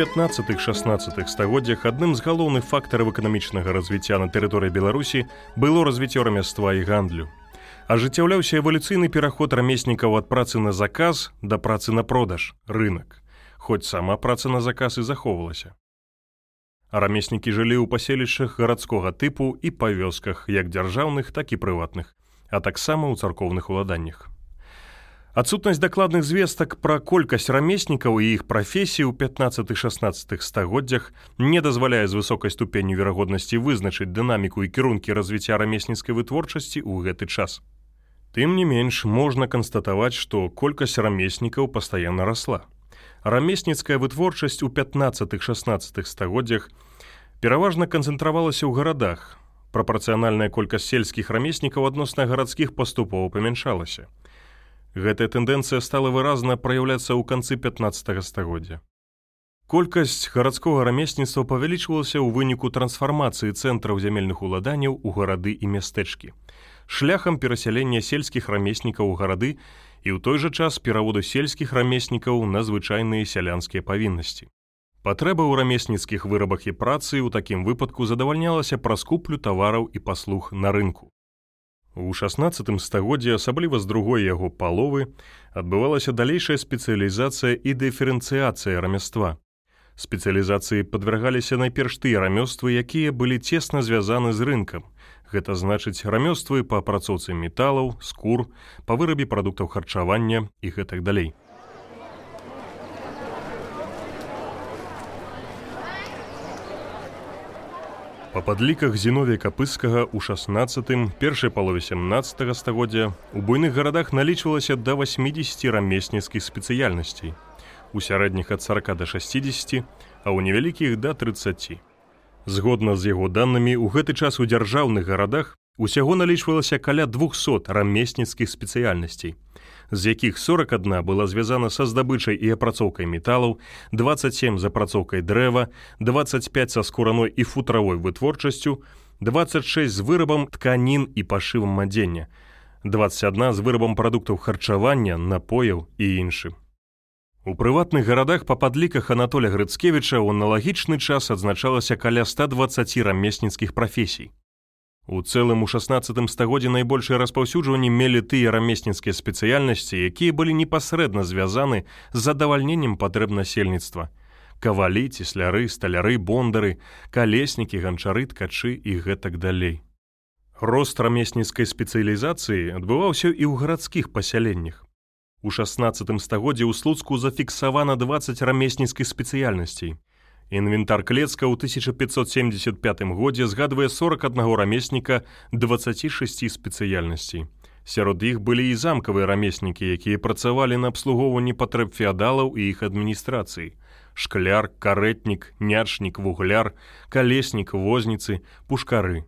15-16 стагоддзях адным з галоўных фактараў эканамічнага развіцця на тэрыторыі Беларусі было развіццё рамяства і гандлю. Ажыццяўляўся эвалюцыйны пераход рамеснікаў ад працы на заказ да працы на продаж рынок, хоць сама праца на заказ і захоўвалася. Рамеснікі жылі ў паселішчах гарадскога тыпу і па вёсках як дзяржаўных, так і прыватных, а таксама ў царкоўных уладаннях. Адсутнасць дакладных звестак пра колькасць рамеснікаў і іх прафесій у 15-16 стагоддзях не дазваляе з высокай ступенню верагоднасці вызначыць дынаміку і кірункі развіцця рамесніцкай вытворчасці ў гэты час. Тым не менш можна канстатаваць, што колькасць рамеснікаў пастаянна расла. Рамесніцкая вытворчасць у 15-16 стагоддзях пераважна канцэнтравалася ў гарадах. Прапарцыянальная колькасць сельскіх рамеснікаў адносна гарадскіх паступова памяншалася. Гэтая тэндэнцыя стала выразна праяўляцца ў канцы 15 стагоддзя. Колькасць гарадскога рамесніцтва павялічвалася ў выніку трансфармацыі цэнтраў зямельных уладанняў у гарады і мястэчкі. Шляхам перасялення сельскіх рамеснікаў у гарады і ў той жа час пераводу сельскіх рамеснікаў на звычайныя сялянскія павіннасці. Патрэба ў рамесніцкіх вырабах і працы ў такім выпадку задавальнялася праз куплю тавараў і паслуг на рынку. У 16 стагоддзе, асабліва з другой яго паловы, адбывалася далейшая спецыялізацыя і дыферэнцыяцыя рамяства. Спецыялізацыі падвяргаліся найперш тыя рамёствы, якія былі цесна звязаны з рынкам. Гэта значыць рамёствы па апрацоўцы металаў, скур, па вырабе прадуктаў харчавання і гэтак далей. Па падліках зіновія капыскага ў 16 першай палове 17 стагоддзя у буйных гарадах налічвалася да 80 рамесніцкіх спецыяльнасцей. У сярэдніх ад 40 да 60, а ў невялікіх да 30. Згодна з яго данымі, у гэты час у дзяржаўных гарадах усяго налічвалася каля 200 рамесніцкіх спецыяльнасцей з якіх 41 была звязана са здабычай і апрацоўкай металаў, 27 з апрацоўкай дрэва, 25 са скураной і футравой вытворчасцю, 26 з вырабам тканін і пашывам адзення, 21 з вырабам прадуктаў харчавання, напояў і іншым. У прыватных гарадах па падліках Анатоля Грыцкевіча ў аналагічны час адзначалася каля 120 рамесніцкіх прафесій. У цэлым у 16 стагоддзе найбольшае распаўсюджванне мелі тыя рамесніцкія спецыяльнасці, якія былі непасрэдна звязаны з задавальненнем патрэб насельніцтва. Кавалі, цесляры, сталяры, бондары, калеснікі, ганчары, ткачы і гэтак далей. Рост рамесніцкай спецыялізацыі адбываўся і ў гарадскіх пасяленнях. У 16 стагоддзе ў слуцку зафіксавана 20 рамесніцкіх спецыяльнасцей. Інвентар клецка ў 1575 годзе згадвае 41 рамесніка 26 спецыяльнасцей. Сярод іх былі і замкавыя рамеснікі, якія працавалі на абслугоўванні патрэб феадалаў і іх адміністрацыі. Шкляр, карэтнік, нячнік, вугляр, калеснік, возніцы, пушкары.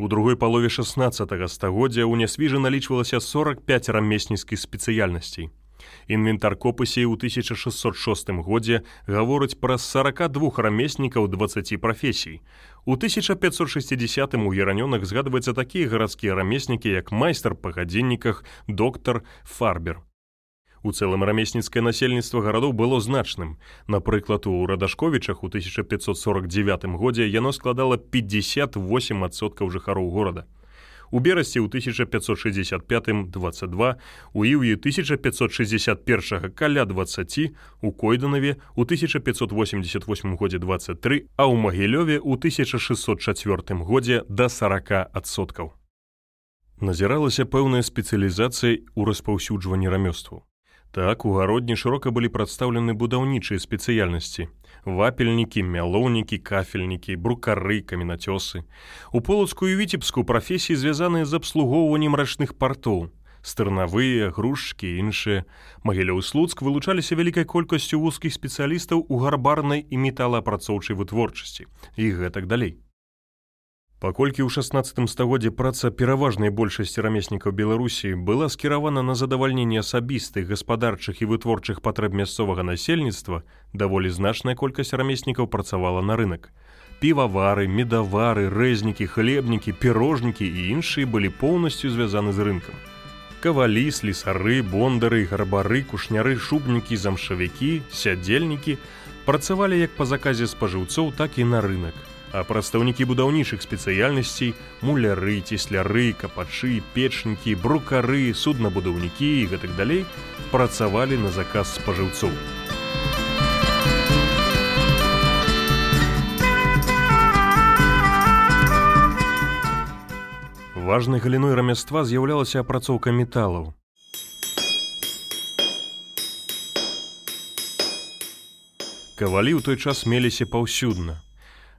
У другой палове 16 стагоддзя ў нясвіжы налічвалася 45 рамесніцкіх спецыяльнасцей. Інвентар копысей ў 1606 годзе гаворыць пра 42 рамеснікаў 20 прафесій. У 1560 у геранёнах згадваецца такія гарадскія рамеснікі, як майстар па гадзінніках, доктар, фарбер. У цэлым рамесніцкае насельніцтва гарадоў было значным. Напрыклад, у радашковічах у 1549 годзе яно складала 58соткаў жыхароў горада у берасці ў 1565 22 у іўі 1561 каля 20 у койданаве у 1588 годзе 23 а ў магілёве ў 1604 годзе да 40 адсоткаў. Назіралася пэўная спецыялізацыя ў распаўсюджванні рамёству так у гародні шырока былі прадстаўлены будаўнічыя спецыяльнасці вапельнікі, мялоўнікі, кафельнікі, брукары, каменацёсы. У полацкую віцебскую прафесіі звязаныя з абслугоўваннем рачных партоў. Стырнавыя, грушкі і іншыя. Магілёў слуцк вылучаліся вялікай колькасцю вузкіх спецыялістаў у гарбарнай і металаапрацоўчай вытворчасці і гэтак далей. Паколькі ў 16 стагоддзе праца пераважнай большасці рамеснікаў Беларусі была скіравана на задавальненне асабістых гаспадарчых і вытворчых патрэб мясцовага насельніцтва, даволі значная колькасць рамеснікаў працавала на рынок. Півавары, медавары, рэзнікі, хлебнікі, пірожнікі і іншыя былі поўнасцю звязаны з рынкам. Кавалі, слесары, бондары, гарбары, кушняры, шубнікі, замшавікі, сядзельнікі, працавалі як па заказе спажыўцоў, так і на рынок. А прадстаўнікі будаўнічых спецыяльнасцей, муляры, цесляры, капачы, печнікі, брукары, суднабудаўнікі і гэтак далей працавалі на заказ спажыўцоў. Важнай галіной рамяства з'яўлялася апрацоўка металаў. Кавалі ў той час меліся паўсюдна.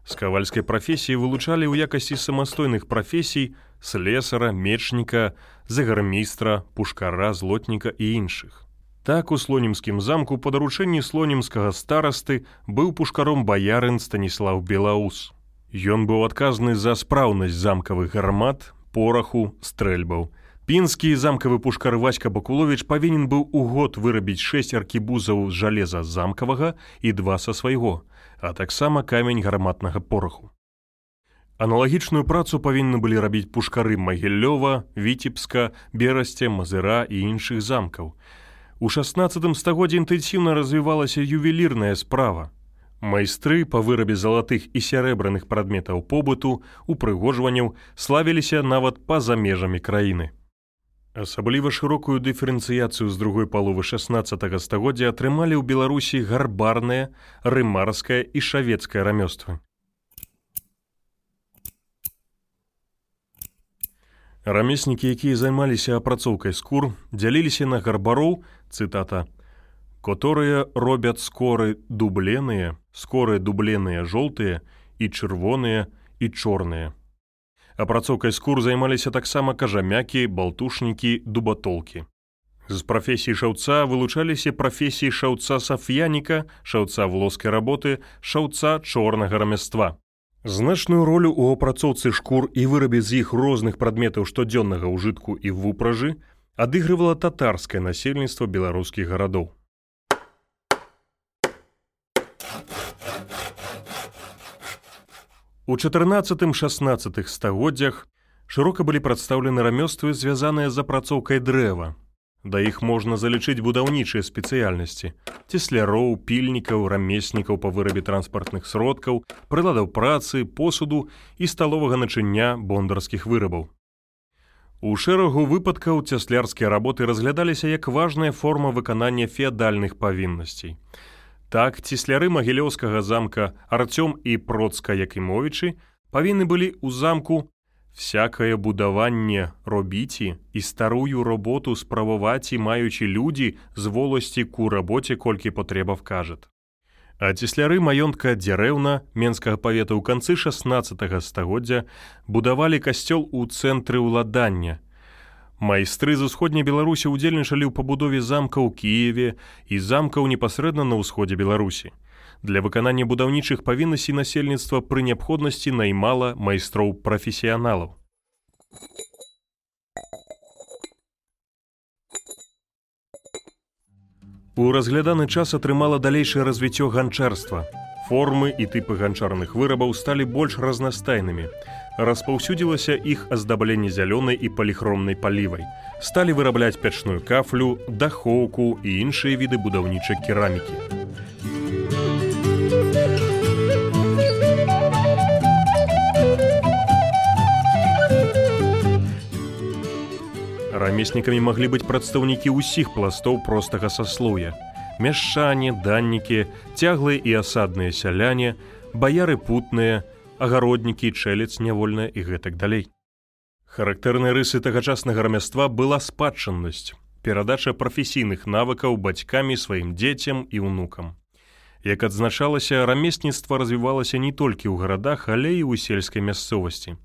З кавальскай прафесіі вылучалі ў якасці самастойных прафесій слесара, мечніка, загармейстра, пушкара, злотніка і іншых. Так у слонімскім замку па даручэнні слонімскага старасты быў пушкаром баярын Станіслав Белаус. Ён быў адказны за спраўнасць замкавых гармат, пораху, стрэльбаў. Пінскі замкавы пушкар Васька Бакулович павінен быў у год вырабіць шэсць аркібузаў з жалеза замкавага і два са свайго, а таксама камень гарматнага пораху. Аналагічную працу павінны былі рабіць пушкары Магіллёва, Віцебска, Берасце, Мазыра і іншых замкаў. У 16 стагоддзе інтэнсіўна развівалася ювелірная справа. Майстры па вырабе залатых і сярэбраных прадметаў побыту, упрыгожванняў славіліся нават па-за межамі краіны. Асабліва шырокую дыферэнцыяцыю з другой паловы 16 стагоддзя атрымалі ў Беларусі гарбарнае, рымарскае і шавецкае рамёствы. Рамеснікі, якія займаліся апрацоўкай скур, дзяліліся на гарбароў, цытата, «Которыя робяць скоры дубленыя, скорыя дубленыя жоўтыя і чырвоныя і чорныя. Апрацоўкай скур займаліся таксама кажамякі, балтушнікі, дубатолкі. З прафесій шаўца вылучаліся прафесіі шаўца саф'яніка, шаўца волоскай работы, шаўца чорнага рамяства. Значную ролю ў апрацоўцы шкур і вырабе з іх розных прадметаў штодзённага ўжытку і вупражы адыгрывала татарскае насельніцтва беларускіх гарадоў. У 14-16 стагоддзях шырока былі прадстаўлены рамёствы, звязаныя з апрацоўкай дрэва, Да іх можна залічыць будаўнічыя спецыяльнасці: цесляроў, пільнікаў, рамеснікаў па вырабе транспартных сродкаў, прыладаў працы, посуду і сталовага начыння бондарскіх вырабаў. У шэрагу выпадкаў цяслярскія работы разглядаліся як важная форма выканання феадальных павіннасцей. Так цесляры магілёўскага замка Арцём і Процка Якімовічы павінны былі ў замку всякое будаванне робіці і старую роботу справаваці маючы людзі з воласці ку рабоце колькі патрэба вкажат. А цесляры маёнтка дзярэўна менскага павета ў канцы 16 стагоддзя будавалі касцёл у цэнтры ўладання. Майстры з усходняй беларусі ўдзельнічалі ў пабудове замка ў Киеве і замкаў непасрэдна на ўсходзе беларусі. Для выканання будаўнічых павіннасцей насельніцтва пры неабходнасці наймала майстроў прафесіяналаў. У разгляданы час атрымала далейшае развіццё ганчарства. Формы і тыпы ганчарных вырабаў сталі больш разнастайнымі. Распаўсюдзілася іх аздабленне зялёнай і паліхромнай палівай. Сталі вырабляць пячную кафлю, дахоўку і іншыя віды будаўнічай керамікі. рамеснікамі маглі быць прадстаўнікі ўсіх пластоў простага саслоя. Мяшчане, даннікі, цяглыя і асадныя сяляне, баяры путныя, агароднікі, чэлец нявольная і гэтак далей. Характэрнай рысы тагачаснага рамяства была спадчыннасць, перадача прафесійных навыкаў бацькамі сваім дзецям і ўнукам. Як адзначалася, рамесніцтва развівалася не толькі ў гарадах, але і ў сельскай мясцовасці.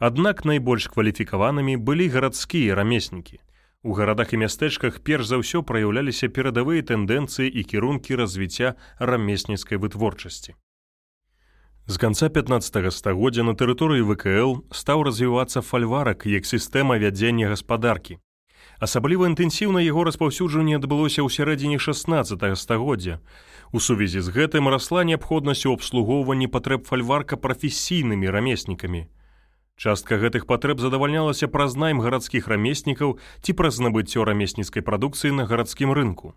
Аднак найбольш кваліфікаванымі былі гарадскія рамеснікі. У гарадах і мястэчках перш за ўсё праяўляліся перадавыя тэндэнцыі і кірункі развіцця рамесніцкай вытворчасці. З канца 15 стагоддзя на тэрыторыі ВКЛ стаў развівацца фальварак як сістэма вядзення гаспадаркі. Асабліва інтэнсіўна яго распаўсюджанне адбылося ў сярэдзіне 16 стагоддзя. У сувязі з гэтым расла неабходнасць у абслугоўванні патрэб фальварка прафесійнымі рамеснікамі. Частка гэтых патрэб задавальнялася праз найм гарадскіх рамеснікаў ці праз набыццё рамесніцкай прадукцыі на гарадскім рынку.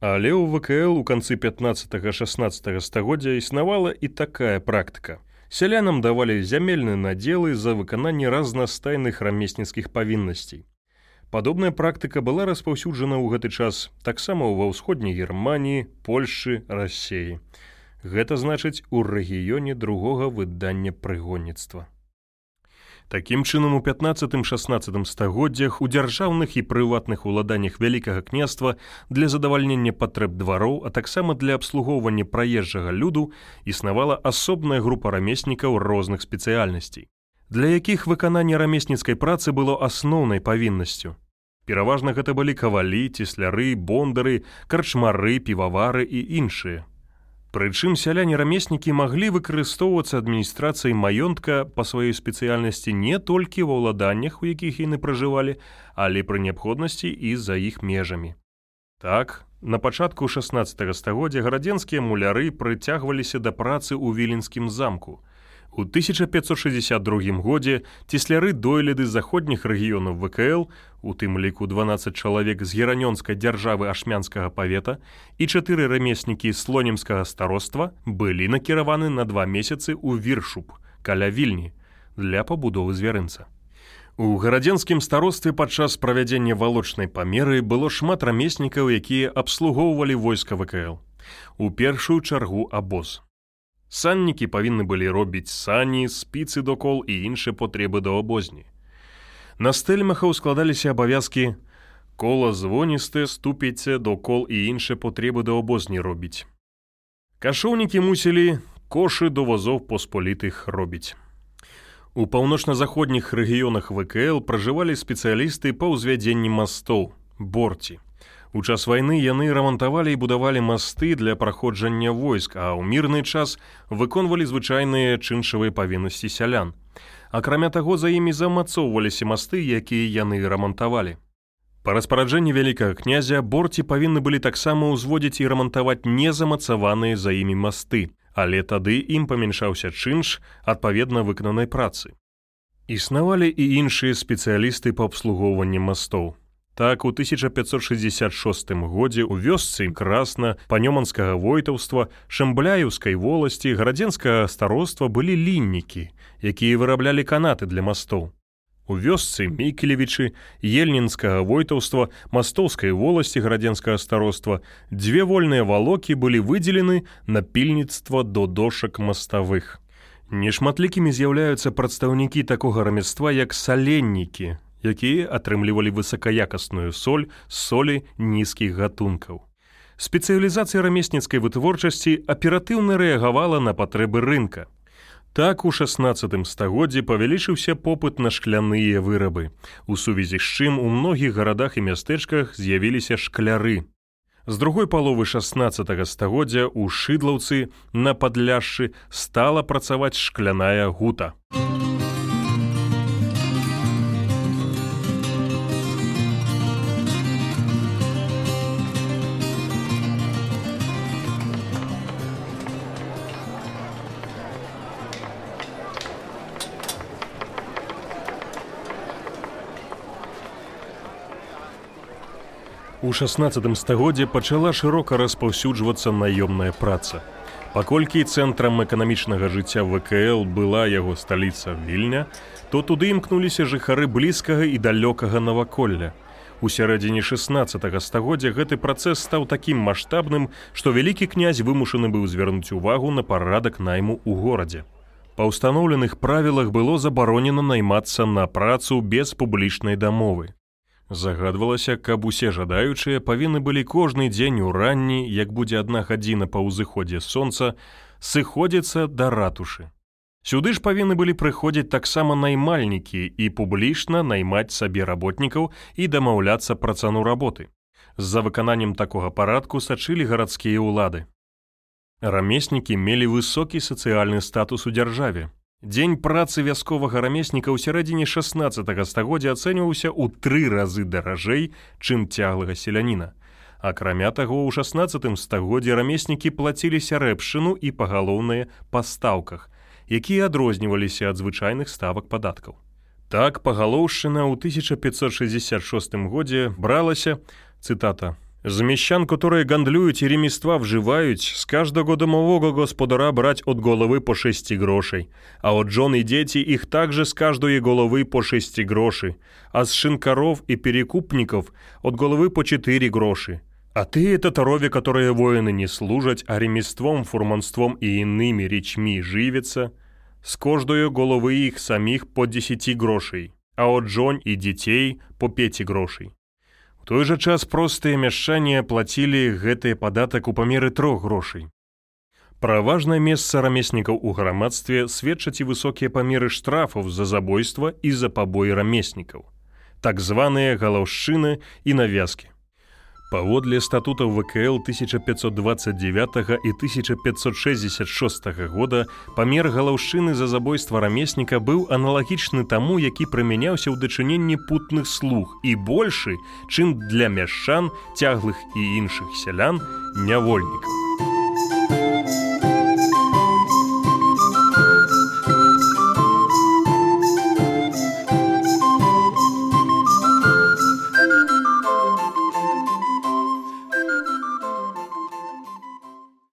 Але ў ВКЛ у канцы 15-16 стагоддзя існавала і такая практыка. Сялянам давалі зямельны надзелы за выкананне разнастайных рамесніцкіх павіннасцей. Падобная практыка была распаўсюджана ў гэты час таксама ва ўсходняй Геррманіі, Польшы, рассеі. Гэта значыць у рэгіёне другога выдання прыгонніцтва. Такім чынам у 15-16 стагоддзях у дзяржаўных і прыватных уладаннях вялікага княства для задавальнення патрэб двароў, а таксама для абслугоўвання праезжага люду існавала асобная група рамеснікаў розных спецыяльнасцей, для якіх выкананне рамесніцкай працы было асноўнай павіннасцю. Пераважна гэта былі кавалі, цесляры, бондары, карчмары, півавары і іншыя. Прычым сяляне-рамеснікі маглі выкарыстоўвацца адміністрацыяй маёнтка па сваёй спецыяльнасці не толькі ва ўладаннях, у якіх яны пражывалі, але пры неабходнасці і за іх межамі. Так, на пачатку 16 стагоддзя гарадзенскія муляры прыцягваліся да працы ў віленскім замку. У 1562 годзе цесляры дойліды заходніх рэгіёнаў ВКЛ, у тым ліку 12 чалавек з геранёнскай дзяржавы ашмянскага павета і чатыры рамеснікі слонімскага староства былі накіраваны на два месяцы ў віршуп каля вільні для пабудовы звярынца. У гарадзенскім старостве падчас правядзення валочнай памеры было шмат рамеснікаў, якія абслугоўвалі войска ВКЛ. У першую чаргу абоз. Саннікі павінны былі робіць сані, спіцы докол і іншыя патрэбы да абозні. На стэльмахаў складаліся абавязкі кола звоністы, ступіце, докол і іншыя патрэбы да абозні робіць. Кашоўнікі мусілі кошы до вазоў посполітых робіць. У паўночна-заходніх рэгіёнах ВКЛ пражывалі спецыялісты па ўзвядзенні мастоў, борці. У час вайны яны рамантавалі і будавалі масты для праходжання войск, а ў мірны час выконвалі звычайныя чыншавыя павіннасці сялян. Акрамя таго, за імі замацоўваліся масты, якія яны рамантавалі. Па распараджэнні вялікага князя борці павінны былі таксама ўзводзіць і рамантаваць незамацаваныя за імі масты, але тады ім памяншаўся чынш адпаведна выкананай працы. Існавалі і іншыя спецыялісты па абслугоўванні мастоў. Так у 1566 годзе ў вёсцы красна панёманскага войтаўства шамбляюўскай воласці гарадзенскага староства былі ліннікі, якія выраблялі канаты для мастоў. У вёсцы мікелевічы ельнінскага войтаўства мастоўскай воласці гарадзенскага староства дзве вольныя валокі былі выдзелены на пільніцтва до дошак маставых. Нешматлікімі з'яўляюцца прадстаўнікі такога рамяства як саленнікі, якія атрымлівалі высакаякасную соль з солі нізкіх гатункаў. Спецыялізацыя рамесніцкай вытворчасці аператыўна рэагавала на патрэбы рынка. Так у 16 стагоддзі павялічыўся попыт на шкляныя вырабы, у сувязі з чым у многіх гарадах і мястэчках з'явіліся шкляры. З другой паловы 16 стагоддзя ў шыдлаўцы на падляшшы стала працаваць шкляная гута. У 16 стагоддзе пачала шырока распаўсюджвацца наёмная праца. Паколькі цэнтрам эканамічнага жыцця ВКЛ была яго сталіца вільня, то туды імкнуліся жыхары блізкага і далёкага наваколля. У сярэдзіне 16 стагоддзя гэты працэс стаў такім маштабным, што вялікі князь вымушаны быў звярнуць увагу на парадак найму ў горадзе. Па ўстаноўленых правілах было забаронена наймацца на працу без публічнай дамовы. Загадвалася, каб усе жадаючыя павінны былі кожны дзень у ранні, як будзе адна гадзіна па ўзыходзе сонца, сыходзіцца да ратушы. Сюды ж павінны былі прыходзіць таксама наймальнікі і публічна наймаць сабе работнікаў і дамаўляцца пра цану работы. З-за выкананнем такога парадку сачылі гарадскія ўлады. Рамеснікі мелі высокі сацыяльны статус у дзяржаве, Дзень працы вясковага рамесніка ў сярэдзіне 16 стагоддзя ацэньваўся ў тры разы даражэй, чым цяглага селяніна. Акрамя таго, у 16 стагоддзе рамеснікі плаціліся рэпшыну і пагалоўныя па стаўках, якія адрозніваліся ад звычайных ставак падаткаў. Так пагалоўшчына ў 1566 годзе бралася цытата З мясчан, которые гандлююць і ремества вжываюць, з каждого домового господара брать от головы по шести грошей, а от жон и дети их также с каждой головы по шести гроши, а с шинкаров и перекупников от головы по четыре гроши. А ты это тарове, которые воины не служать, а ремеством, фурманством и иными речми живется, с каждой головы их самих по десяти грошей, а от жон и детей по пяти грошей той жа час простыя мяшчане плацілі гэты падатак у памеры трох грошай. Пра важнае месца рамеснікаў у грамадстве сведчаць і высокія памеры штрафаў за забойства і за пабой рамеснікаў, так званыя галаўшчыны і навязкі. Паводле статутаў ВКЛ 1529 і 1566 года памер галаўшчыны за забойства рамесніка быў аналагічны таму, які прымяняўся ў дачыненні путных слуг і большы, чым для мяшчан, цяглых і іншых сялян нявольнікаў.